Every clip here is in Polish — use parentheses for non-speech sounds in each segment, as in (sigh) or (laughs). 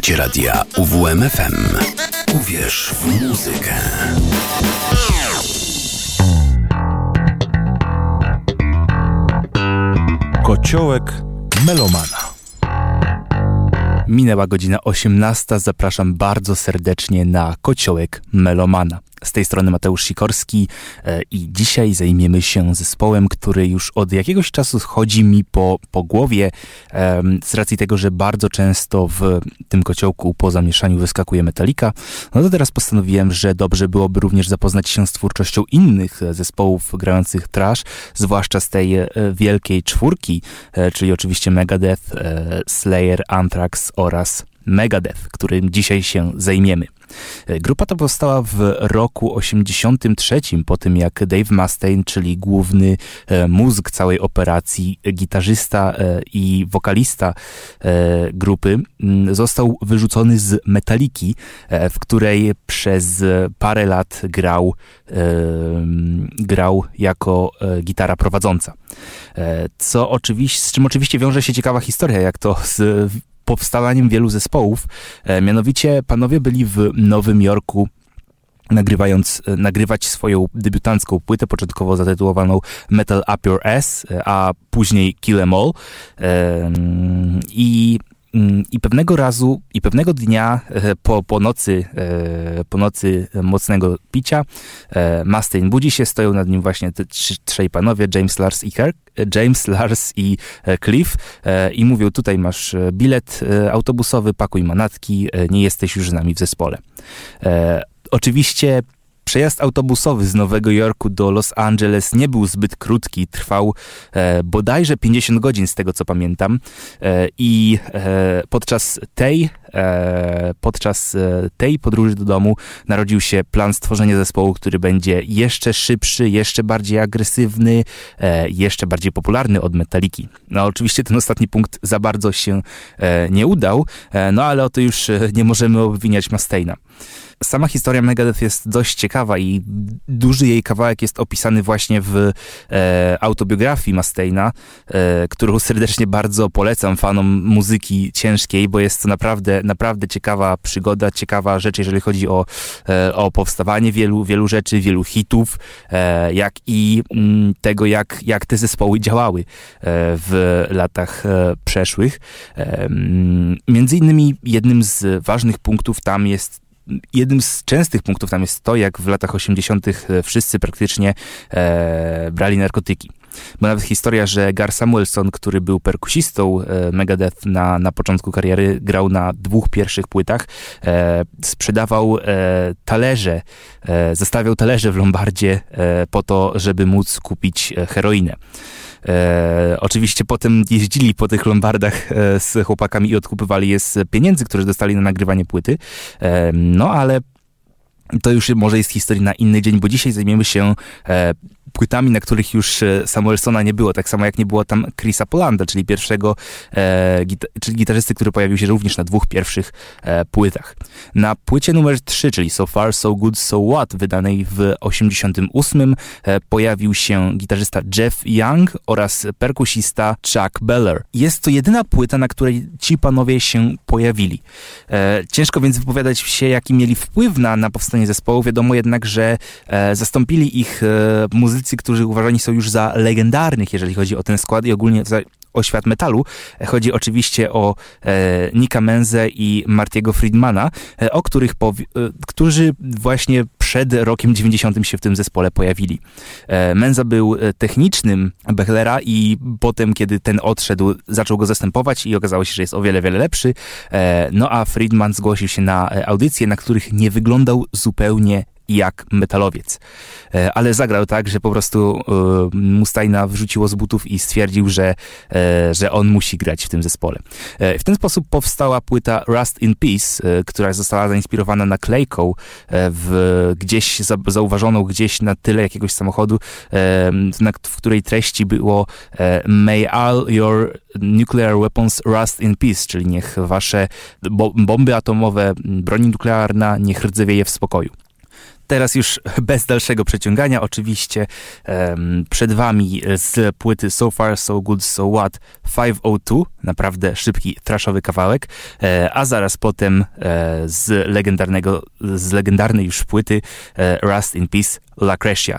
Słuchacie radia UWMFM. Uwierz w muzykę. Kociołek Melomana. Minęła godzina 18. Zapraszam bardzo serdecznie na Kociołek Melomana. Z tej strony Mateusz Sikorski e, i dzisiaj zajmiemy się zespołem, który już od jakiegoś czasu chodzi mi po, po głowie z racji tego, że bardzo często w tym kociołku po zamieszaniu wyskakuje Metallica. No to teraz postanowiłem, że dobrze byłoby również zapoznać się z twórczością innych zespołów grających trash, zwłaszcza z tej e, wielkiej czwórki, e, czyli oczywiście Megadeth, Slayer, Anthrax oraz Megadeth, którym dzisiaj się zajmiemy. E, grupa ta powstała w roku 83, po tym jak Dave Mustaine, czyli główny e, mózg całej operacji, gitarzysta e, i wokalista grupy, został wyrzucony z Metaliki, w której przez parę lat grał, grał jako gitara prowadząca. Co oczywiście, z czym oczywiście wiąże się ciekawa historia, jak to z powstawaniem wielu zespołów. E, mianowicie panowie byli w Nowym Jorku nagrywając, e, nagrywać swoją debiutancką płytę, początkowo zatytułowaną Metal Up Your Ass, e, a później Kill Em All. I Mm, I pewnego razu, i pewnego dnia e, po, po, nocy, e, po nocy mocnego picia, e, Mustaine budzi się, stoją nad nim właśnie te trzej panowie, James Lars i Kirk, James Lars i Cliff i mówią, tutaj masz bilet autobusowy, pakuj manatki, nie jesteś już z nami w zespole. Oczywiście Przejazd autobusowy z Nowego Jorku do Los Angeles nie był zbyt krótki, trwał e, bodajże 50 godzin z tego co pamiętam. E, i e, podczas tej podczas e, tej podróży do domu narodził się plan stworzenia zespołu, który będzie jeszcze szybszy, jeszcze bardziej agresywny, e, jeszcze bardziej popularny od Metaliki. No oczywiście ten ostatni punkt za bardzo się nie udał, no ale o to już nie możemy obwiniać Mustaina. Sama historia Megadeth jest dość ciekawa i duży jej kawałek jest opisany właśnie w e, autobiografii Mustaina, e, którą serdecznie bardzo polecam fanom muzyki ciężkiej, bo jest to naprawdę, naprawdę ciekawa przygoda, ciekawa rzecz, jeżeli chodzi o, e, o powstawanie wielu, wielu rzeczy, wielu hitów, e, jak i mm, tego, jak, jak te zespoły działały e, w latach przeszłych. Między innymi jednym z ważnych punktów tam jest jednym z częstych punktów tam jest to, jak w latach 80. E, wszyscy praktycznie e, brali narkotyki. Bo nawet historia, że Gar Samuelson, który był perkusistą e, Megadeth na, na początku kariery, grał na dwóch pierwszych płytach, e, sprzedawał e, talerze, e, zostawiał talerze w Lombardzie e, po to, żeby móc kupić heroinę. E, oczywiście potem jeździli po tych lombardach e, z chłopakami i odkupywali je z pieniędzy, które dostali na nagrywanie płyty. E, no ale to już może jest historia na inny dzień, bo dzisiaj zajmiemy się e, płytami, na których już e, Samuelsona nie było, tak samo jak nie było tam Chrisa Polanda, czyli pierwszego, e, gita czyli gitarzysty, który pojawił się również na dwóch pierwszych e, płytach. Na płycie numer 3, czyli So Far, So Good, So What, wydanej w 88, e, pojawił się gitarzysta Jeff Young oraz perkusista Chuck Beller. Jest to jedyna płyta, na której ci panowie się pojawili. E, ciężko więc wypowiadać się, jaki mieli wpływ na, na powstanie zespołu. Wiadomo jednak, że e, zastąpili ich muzycy muzycy, którzy uważani są już za legendarnych, jeżeli chodzi o ten skład i ogólnie o świat metalu. Chodzi oczywiście o e, Nika Menzę i Martiego Friedmana, e, o których powi- e, którzy właśnie przed rokiem 90 się w tym zespole pojawili. E, Menza był e, technicznym Bechlera i potem, kiedy ten odszedł, zaczął go zastępować i okazało się, że jest o wiele, wiele lepszy. E, no a Friedman zgłosił się na audycje, na których nie wyglądał zupełnie jak metalowiec. E, ale zagrał tak, że po prostu e, Mustajna wrzuciło z butów i stwierdził, że, e, że on musi grać w tym zespole. W ten sposób powstała płyta Rust in Peace, która została zainspirowana naklejką w, gdzieś zauważoną gdzieś na tyle jakiegoś samochodu, w której treści było May all your nuclear weapons rust in peace, czyli niech wasze bomby atomowe, broń nuklearna niech rdzewieje w spokoju. Teraz już bez dalszego przeciągania, oczywiście przed Wami z płyty So Far, So Good, So What 502, naprawdę szybki, trashowy kawałek, e, a zaraz potem e, z legendarnego, z legendarnej już płyty e, Rust in Peace La Crecia.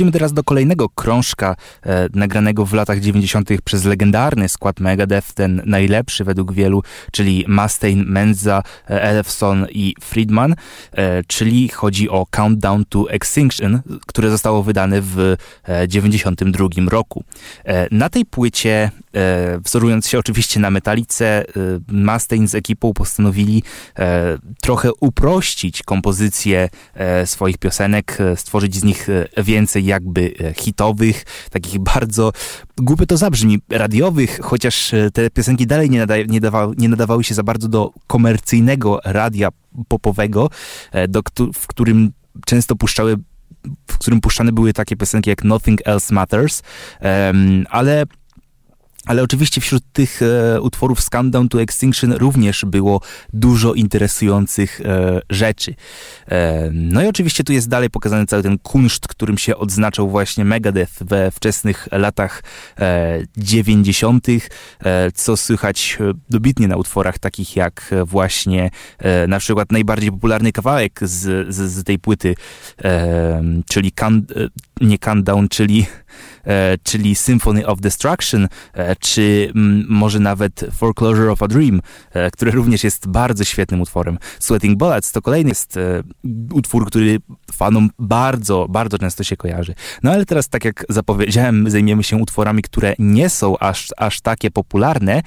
Teraz do kolejnego krążka e, nagranego w latach 90. przez legendarny skład Megadeth, ten najlepszy według wielu, czyli Mustaine, Menza, Elefson i Friedman, e, czyli chodzi o Countdown to Extinction, które zostało wydane w 92 e, roku. E, na tej płycie, e, wzorując się oczywiście na metalice, Mustaine z ekipą postanowili trochę uprościć kompozycję swoich piosenek, stworzyć z nich więcej jakby hitowych, takich bardzo, głupio to zabrzmi, radiowych, chociaż te piosenki dalej nie, nie, dawały, nie nadawały się za bardzo do komercyjnego radia popowego, do, w którym często puszczały w którym puszczane były takie piosenki jak Nothing Else Matters, um, ale ale oczywiście wśród tych e, utworów Countdown to Extinction również było dużo interesujących e, rzeczy. E, no i oczywiście tu jest dalej pokazany cały ten kunszt, którym się odznaczał właśnie Megadeth we wczesnych latach 90., e, e, co słychać e, dobitnie na utworach takich jak właśnie na przykład najbardziej popularny kawałek z, z, z tej płyty, czyli can, nie Countdown, czyli E, czyli Symphony of Destruction, e, czy może nawet Foreclosure of a Dream, e, również jest bardzo świetnym utworem. Sweating Bullets to kolejny jest utwór, który fanom bardzo, bardzo często się kojarzy. No ale teraz, tak jak zapowiedziałem, zajmiemy się utworami, które nie są aż, aż takie popularne,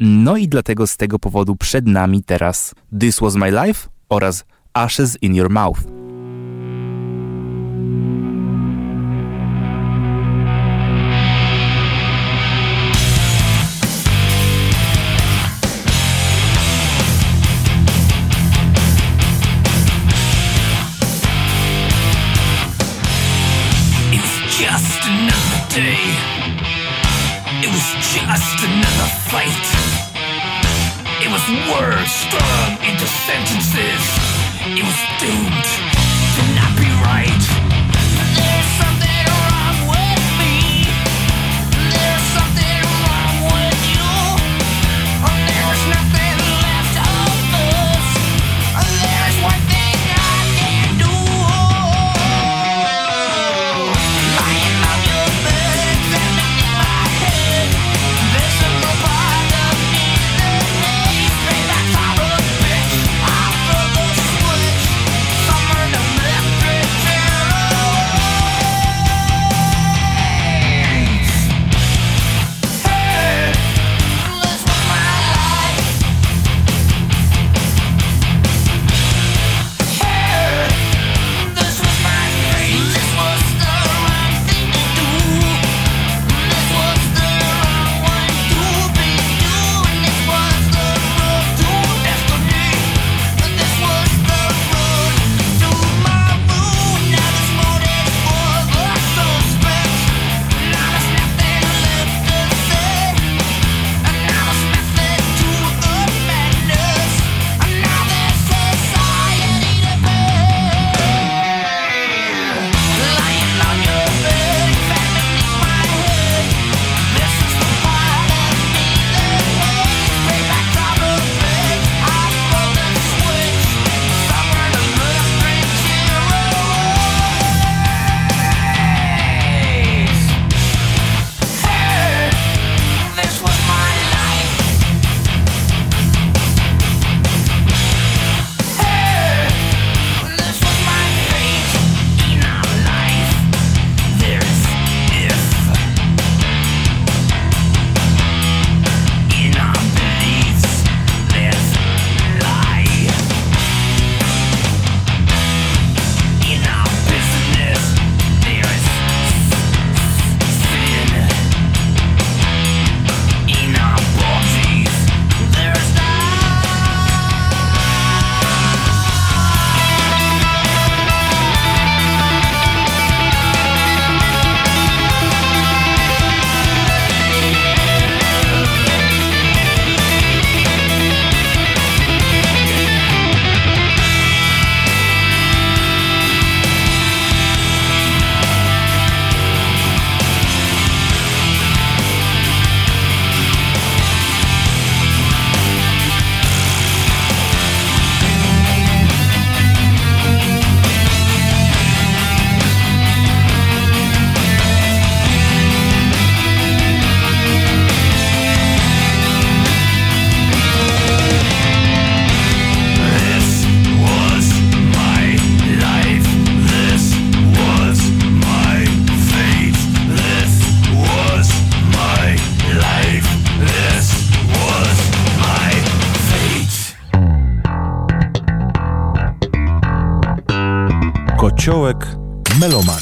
no i dlatego z tego powodu przed nami teraz This Was My Life oraz Ashes in Your Mouth. Melomana.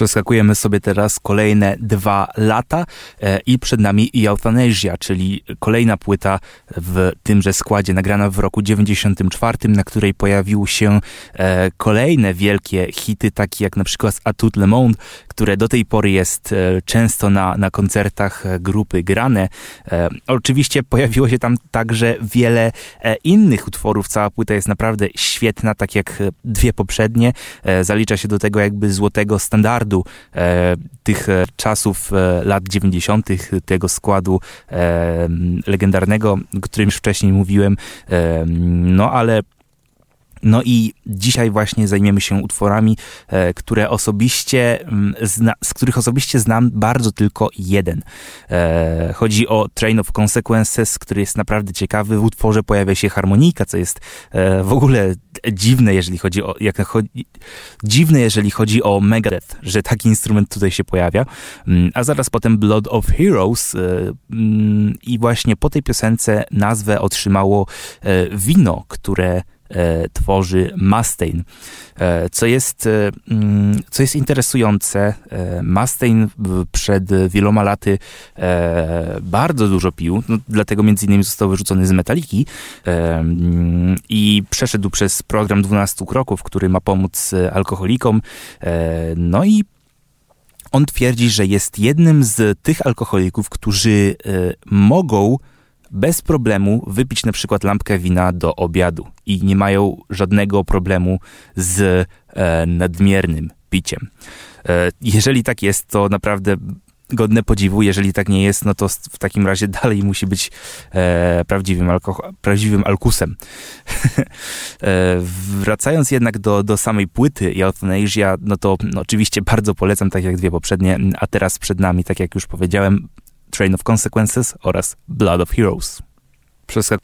Przeskakujemy sobie teraz kolejne dwa lata e, i przed nami Euthanasia, czyli kolejna płyta w tymże składzie, nagrana w roku 94, na której pojawiły się e, kolejne wielkie hity, takie jak na przykład A Tout Le Monde, które do tej pory jest e, często na, na koncertach grupy grane. Oczywiście pojawiło się tam także wiele innych utworów. Cała płyta jest naprawdę świetna, tak jak dwie poprzednie. Zalicza się do tego jakby złotego standardu e, tych e, czasów e, lat 90., tego składu e, legendarnego, o którym już wcześniej mówiłem. E, no ale no i dzisiaj właśnie zajmiemy się utworami, e, które osobiście, mm, z których osobiście znam bardzo tylko jeden. E, chodzi o Train of Consequences, który jest naprawdę ciekawy. W utworze pojawia się harmonika, co jest e, w ogóle dziwne, jeżeli chodzi o, jak dziwne, jeżeli chodzi o Megadeth, że taki instrument tutaj się pojawia. Mm, a zaraz potem Blood of Heroes mm, i właśnie po tej piosence nazwę otrzymało wino, które tworzy Mustaine. E, co jest, e, mm, co jest interesujące, Mustaine przed wieloma laty bardzo dużo pił, no, dlatego między innymi został wyrzucony z Metaliki mm, i przeszedł przez program 12 kroków, który ma pomóc alkoholikom. No i on twierdzi, że jest jednym z tych alkoholików, którzy mogą bez problemu wypić na przykład lampkę wina do obiadu i nie mają żadnego problemu z e, nadmiernym piciem. E, jeżeli tak jest, to naprawdę godne podziwu. Jeżeli tak nie jest, no to w takim razie (laughs) dalej musi być e, prawdziwym, alko- prawdziwym alkusem. (laughs) e, wracając jednak do, do samej płyty Euthanasia, no to no, oczywiście bardzo polecam, tak jak dwie poprzednie, a teraz przed nami, tak jak już powiedziałem, Train of Consequences oraz Blood of Heroes. Przeskak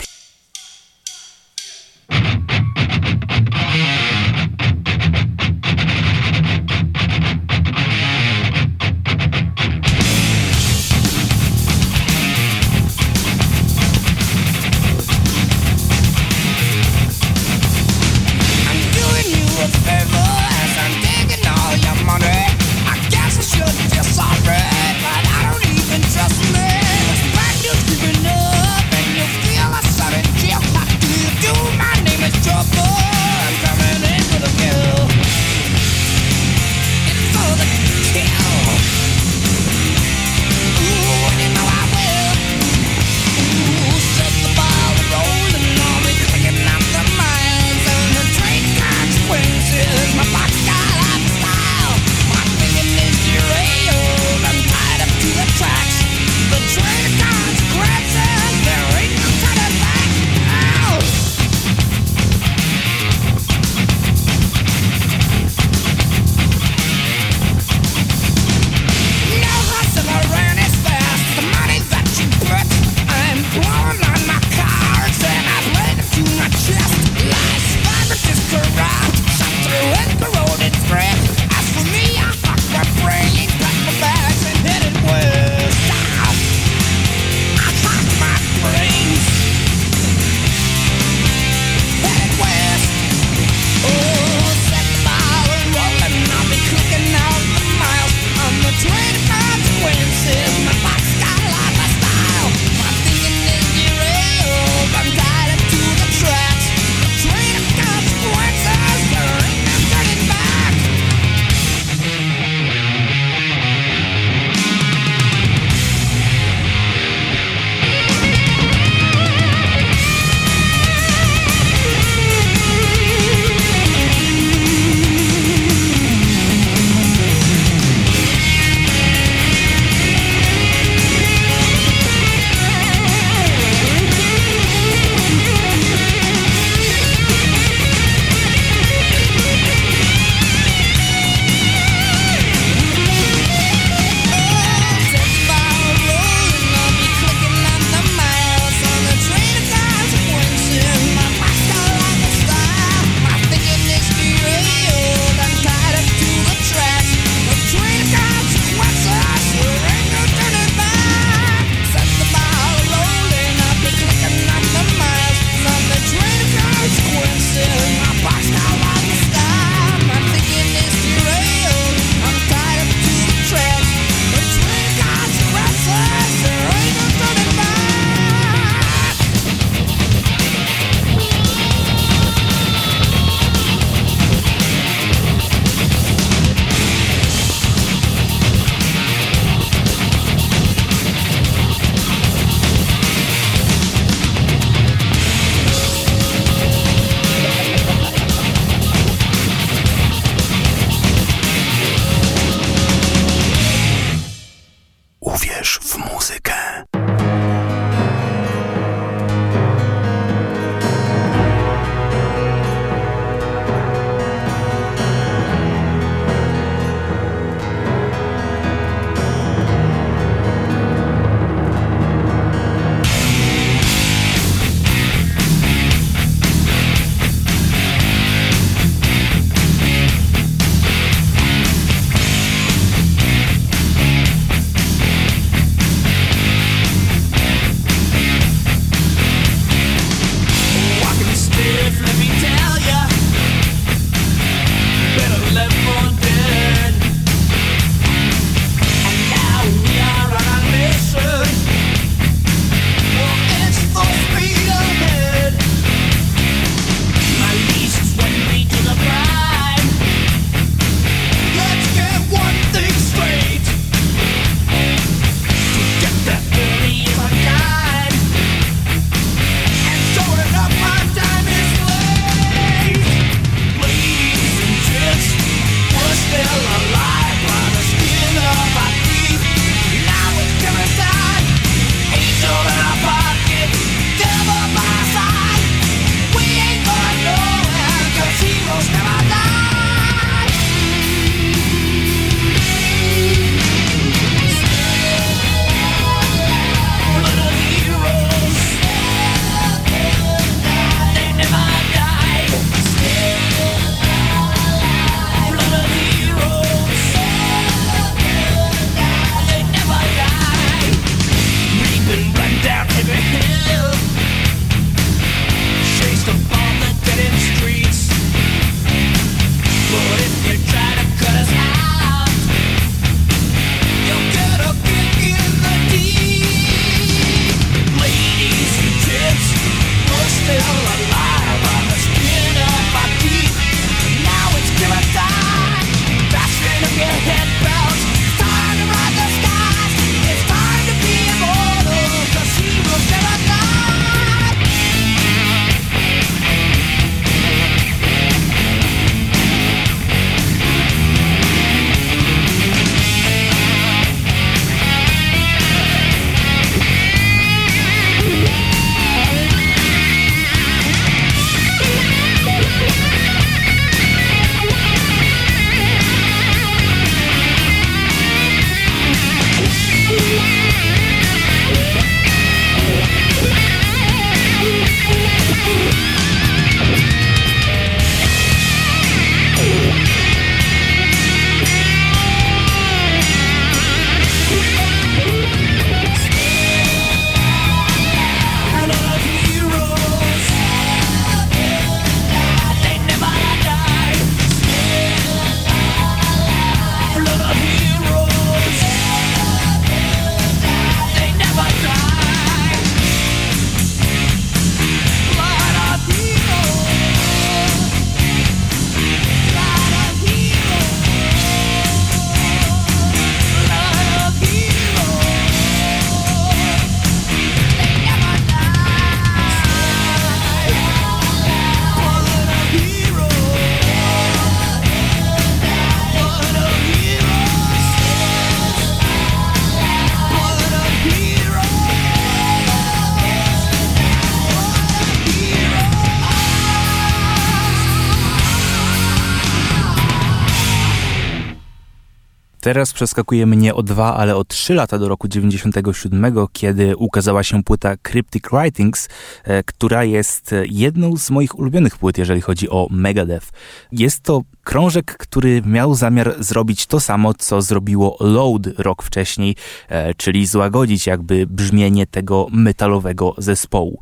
Teraz przeskakujemy nie o dwa, ale o trzy lata do roku 97, kiedy ukazała się płyta Cryptic Writings, e, która jest jedną z moich ulubionych płyt, jeżeli chodzi o Megadeth. Jest to krążek, który miał zamiar zrobić to samo, co zrobiło Load rok wcześniej, e, czyli złagodzić jakby brzmienie tego metalowego zespołu.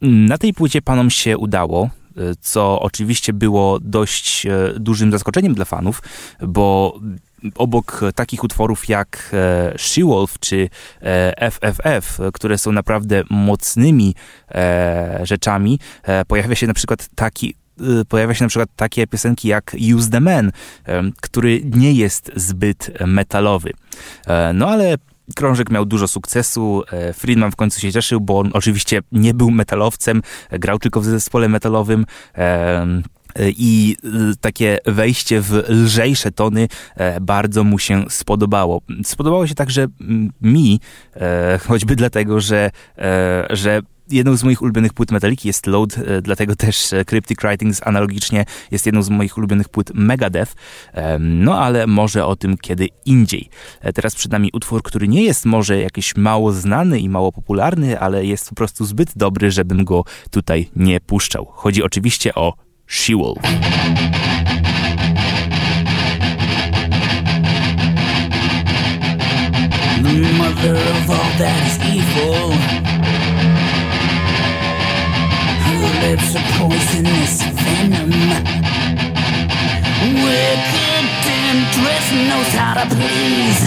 Na tej płycie panom się udało e, co oczywiście było dość dużym zaskoczeniem dla fanów, bo obok takich utworów jak e, She-Wolf czy FFF, e, które są naprawdę mocnymi e, rzeczami, pojawia się na przykład taki pojawia się na przykład takie piosenki jak Use the Man, który nie jest zbyt metalowy. No ale Krążek miał dużo sukcesu, Friedman w końcu się cieszył, bo on oczywiście nie był metalowcem, grał tylko w zespole metalowym. I y, takie wejście w lżejsze tony e, bardzo mu się spodobało. Spodobało się także mi, e, (laughs) choćby dlatego, że, e, że jedną z moich ulubionych płyt Metaliki jest Load, dlatego też Cryptic Writings analogicznie jest jedną z moich ulubionych płyt Megadeth. No ale może o tym kiedy indziej. Teraz przed nami utwór, który nie jest może jakiś mało znany i mało popularny, ale jest po prostu zbyt dobry, żebym go tutaj nie puszczał. Chodzi oczywiście o She-Wolf. The mother of all that is evil. Her lips are poisonous venom. Wicked temptress knows how to please.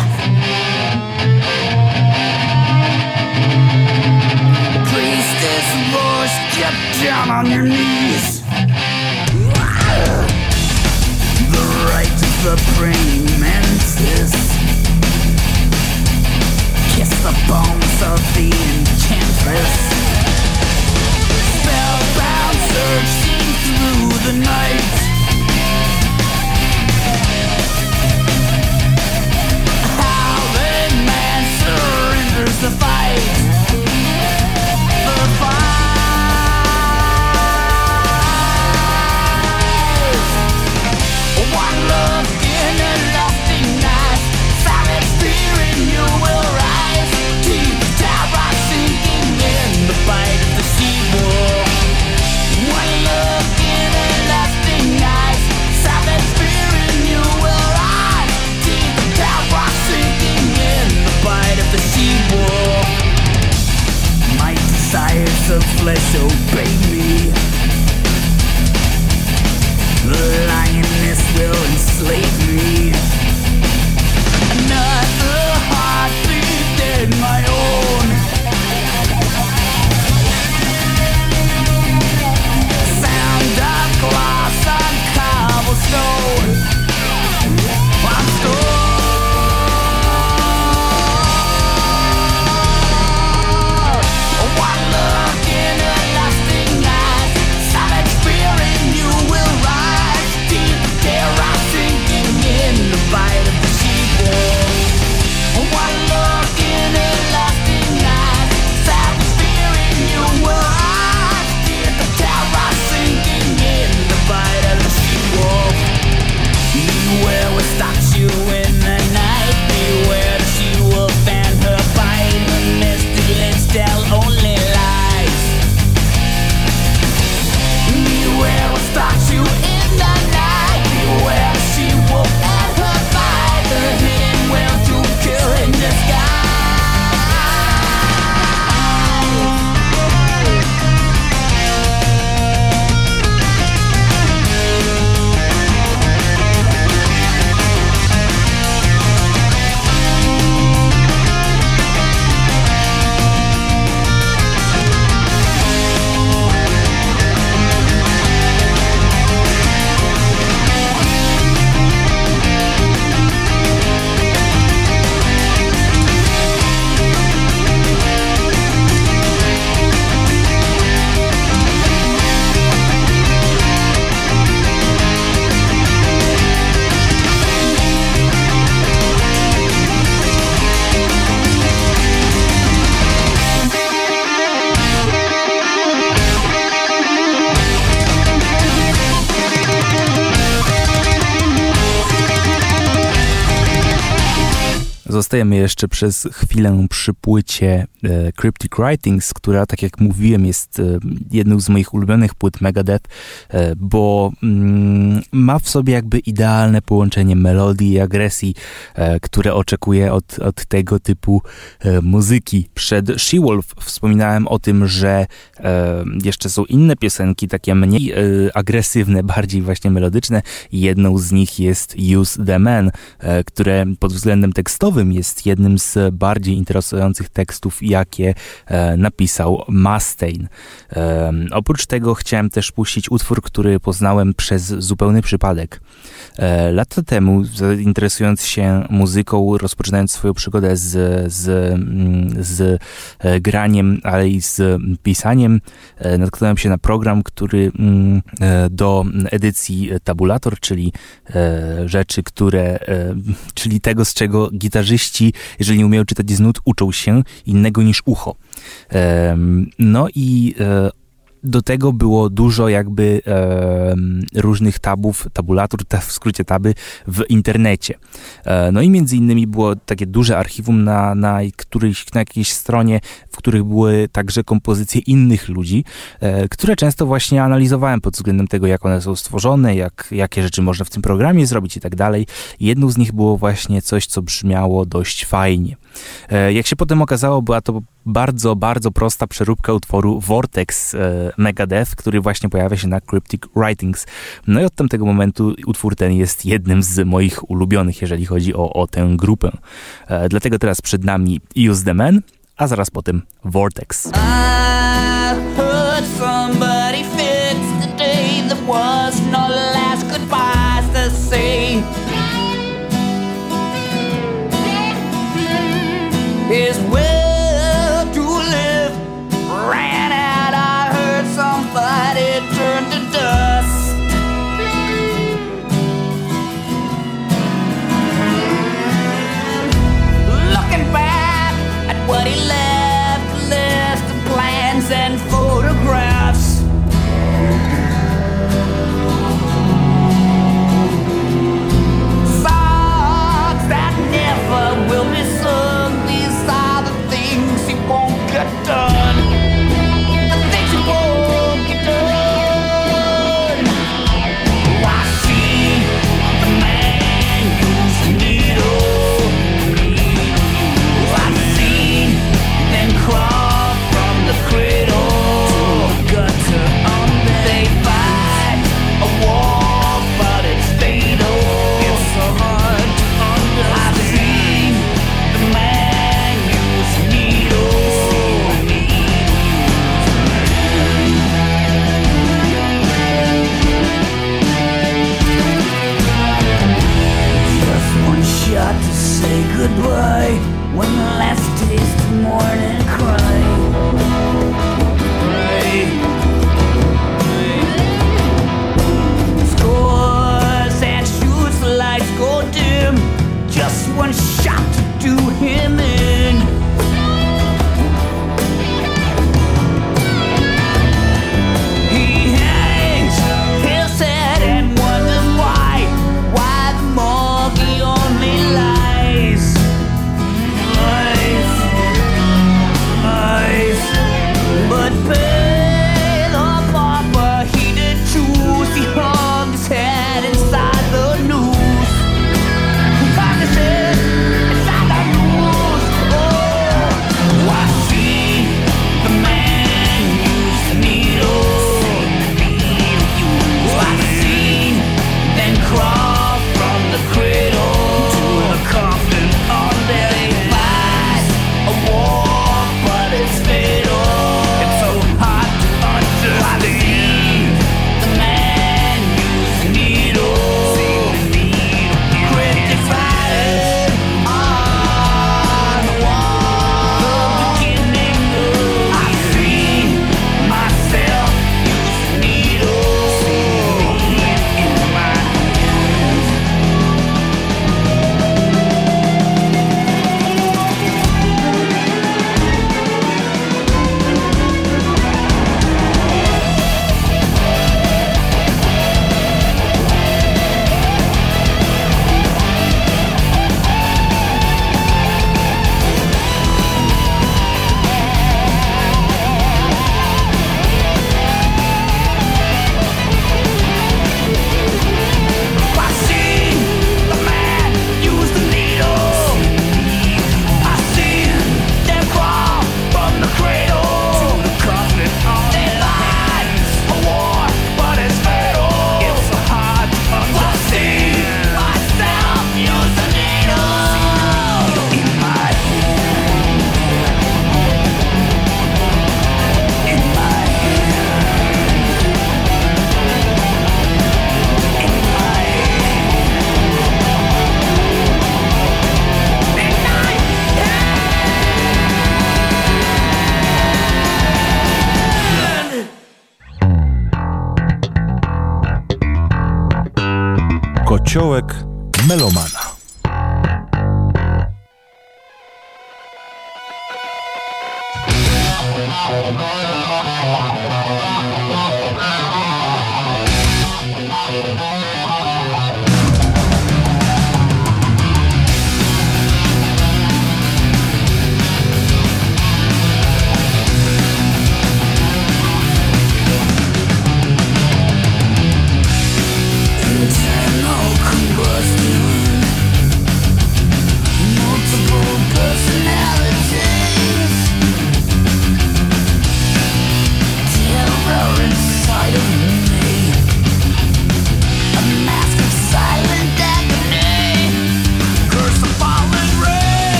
Priestess voice, get down on your knees. The praying mantis Kiss the bones of the enchantress Zostajemy jeszcze przez chwilę przy płycie e, Cryptic Writings, która, tak jak mówiłem, jest e, jedną z moich ulubionych płyt Megadeth, e, bo mm, ma w sobie jakby idealne połączenie melodii i agresji, e, które oczekuję od, od tego typu e, muzyki. Przed She-Wolf wspominałem o tym, że e, jeszcze są inne piosenki, takie mniej agresywne, (laughs) bardziej właśnie melodyczne. Jedną z nich jest Use the Man, które pod względem tekstowym jest jednym z bardziej interesujących tekstów, jakie e, napisał Mustaine. E, oprócz tego chciałem też puścić utwór, który poznałem przez zupełny przypadek. E, lata temu, interesując się muzyką, rozpoczynając swoją przygodę z, z, mm, z graniem, ale i z pisaniem, natknąłem się na program, który mm, do edycji tabulator, czyli rzeczy, które, (laughs) czyli tego, z czego gitarzyści, jeżeli nie umieją czytać z nut, uczą się innego niż ucho. No i e, do tego było dużo jakby e, różnych tabów, tabulatur, w skrócie taby, w internecie. E, no i między innymi było takie duże archiwum na, na, któryś, na jakiejś stronie, w których były także kompozycje innych ludzi, e, które często właśnie analizowałem pod względem tego, jak one są stworzone, jak, jakie rzeczy można w tym programie zrobić i tak dalej. Jedną z nich było właśnie coś, co brzmiało dość fajnie. E, jak się potem okazało, była to bardzo, bardzo prosta przeróbka utworu Vortex e, Megadeth, który właśnie pojawia się na Cryptic Writings. No i od tamtego momentu utwór ten jest jednym z moich ulubionych, jeżeli chodzi o, o tę grupę. E, dlatego teraz przed nami Use the Man, a zaraz potem Vortex. is well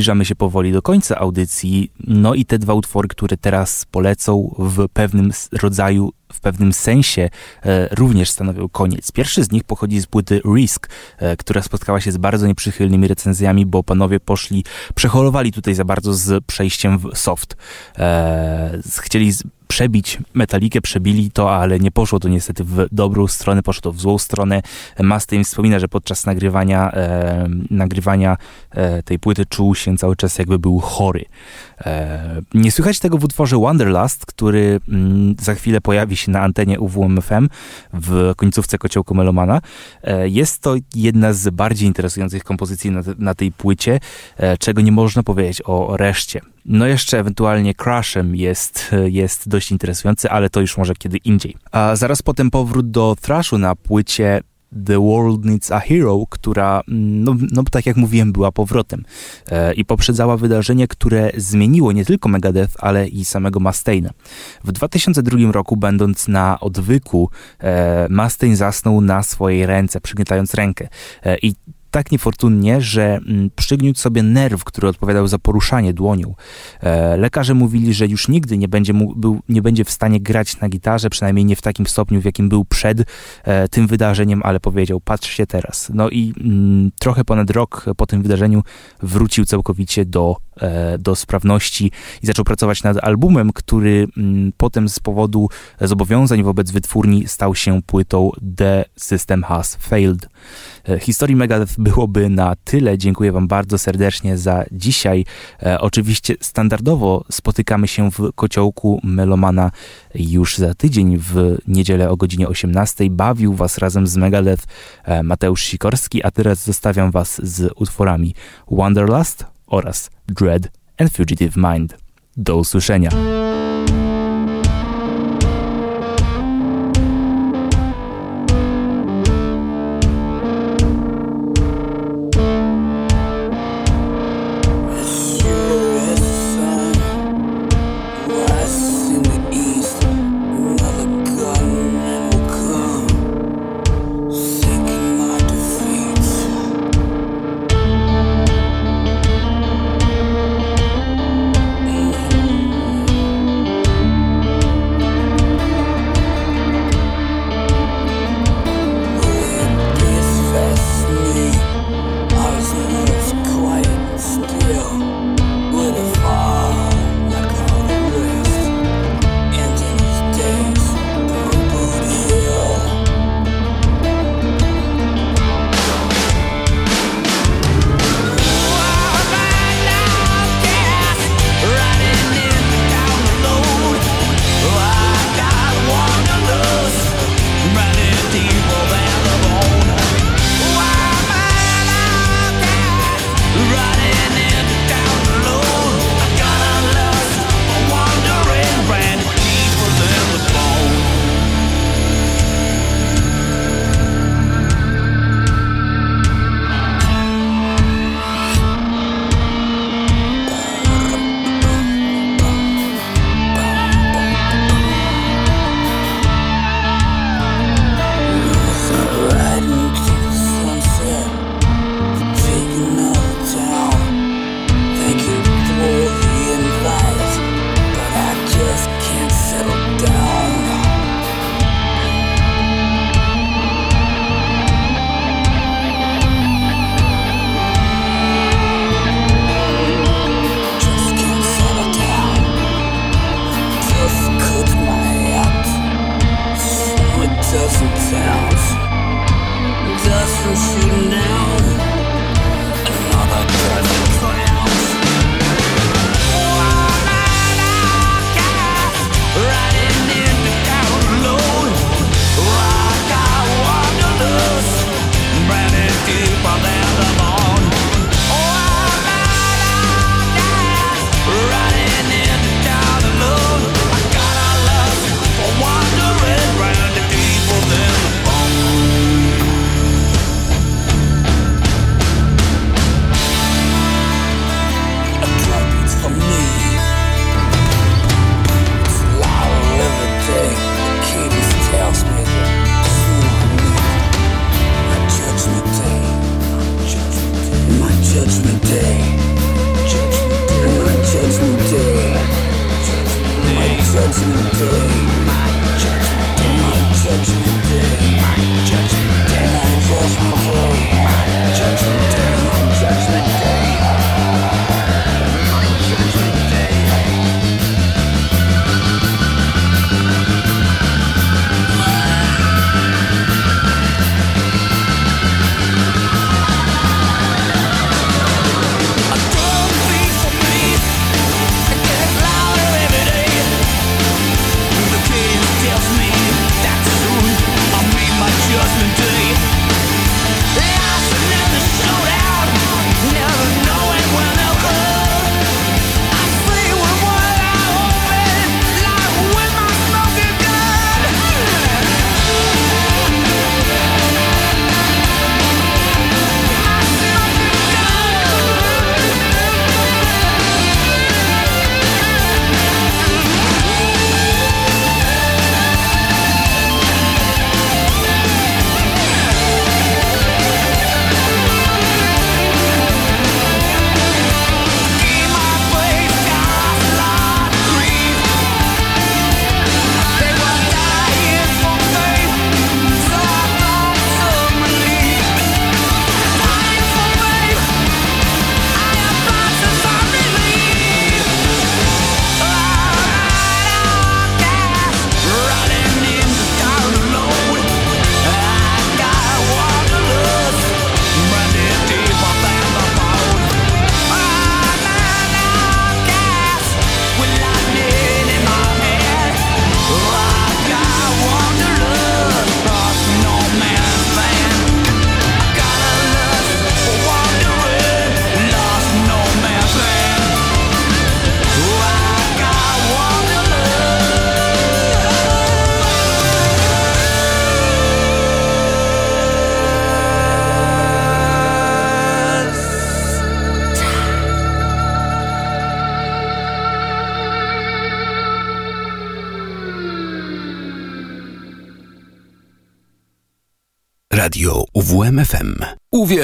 zbliżamy się powoli do końca audycji. No i te dwa utwory, które teraz polecą w pewnym rodzaju, w pewnym sensie e, również stanowią koniec. Pierwszy z nich pochodzi z płyty Risk, e, która spotkała się z bardzo nieprzychylnymi recenzjami, bo panowie poszli, przeholowali tutaj za bardzo z przejściem w soft. E, chcieli przebić metalikę, przebili to, ale nie poszło to niestety w dobrą stronę, poszło to w złą stronę. Mustaine wspomina, że podczas nagrywania, e, nagrywania e, tej płyty czuł się cały czas jakby był chory. E, nie słychać tego w utworze Wanderlust, który mm, za chwilę pojawi się na antenie UWMFM w końcówce Kociołku Melomana. E, jest to jedna z bardziej interesujących kompozycji na, na tej płycie, e, czego nie można powiedzieć o reszcie. No jeszcze ewentualnie Crashem jest, jest dość interesujący, ale to już może kiedy indziej. A zaraz potem powrót do thrashu na płycie The World Needs a Hero, która, no, no tak jak mówiłem, była powrotem e, i poprzedzała wydarzenie, które zmieniło nie tylko Megadeth, ale i samego Mustaina. W 2002 roku, będąc na odwyku, e, Mustaine zasnął na swojej ręce, przygniatając rękę. E, I tak niefortunnie, że mm, przygniótł sobie nerw, który odpowiadał za poruszanie dłonią. E, lekarze mówili, że już nigdy nie będzie, był, nie będzie w stanie grać na gitarze, przynajmniej nie w takim stopniu, w jakim był przed e, tym wydarzeniem, ale powiedział, patrzcie teraz. No i mm, trochę ponad rok po tym wydarzeniu wrócił całkowicie do, do sprawności i zaczął pracować nad albumem, który mm, potem z powodu zobowiązań wobec wytwórni stał się płytą The System Has Failed. E, historii Megadeth byłoby na tyle. Dziękuję Wam bardzo serdecznie za dzisiaj. E, oczywiście standardowo spotykamy się w kociołku Melomana już za tydzień w niedzielę o godzinie 18. Bawił Was razem z Megadeth e, Mateusz Sikorski, a teraz zostawiam Was z utworami Wanderlust oraz Dread and Fugitive Mind. Do usłyszenia.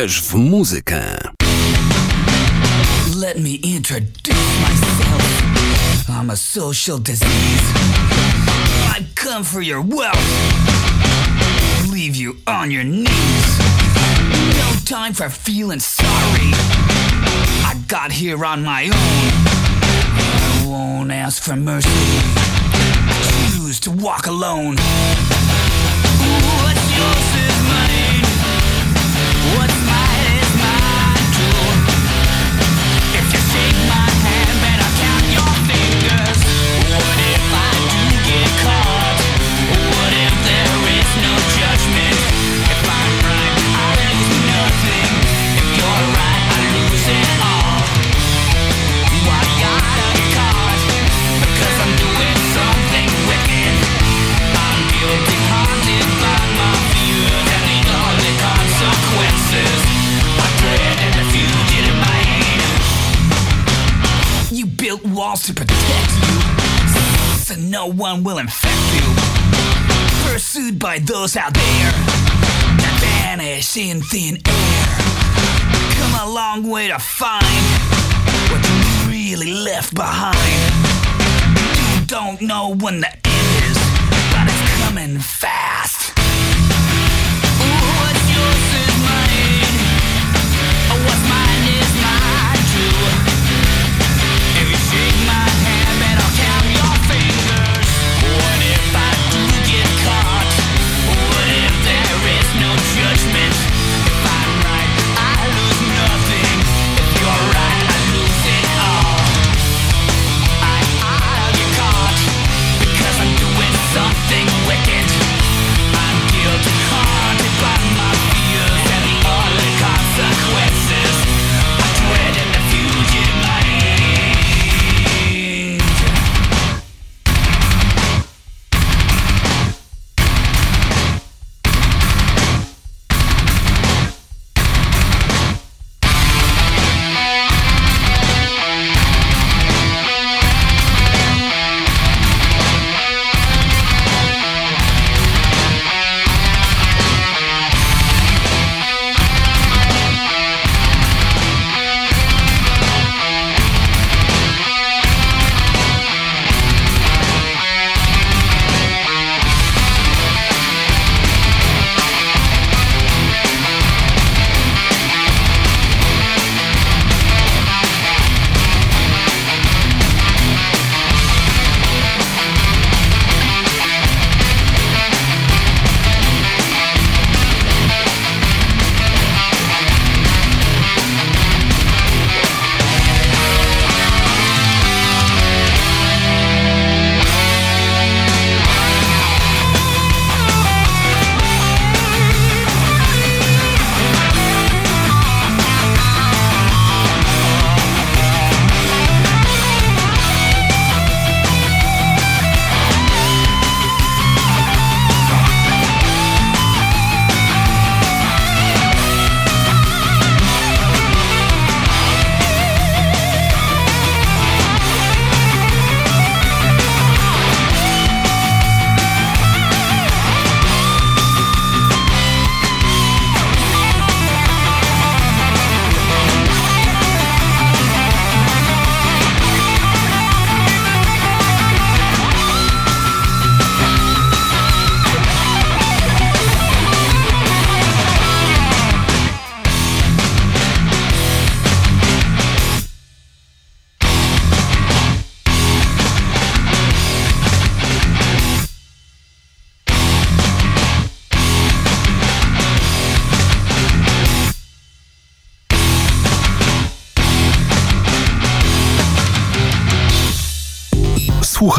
Uwierz w muzykę. Let me introduce myself. I'm a social disease. I've come for your wealth. Leave you on your knees. No time for feeling sorry. I got here on my own. I won't ask for mercy. I choose to walk alone. What's yours is mine. What's one will infect you. Pursued by those out there that vanish in thin air. Come a long way to find what you really left behind. You don't know when the end is, but it's coming fast.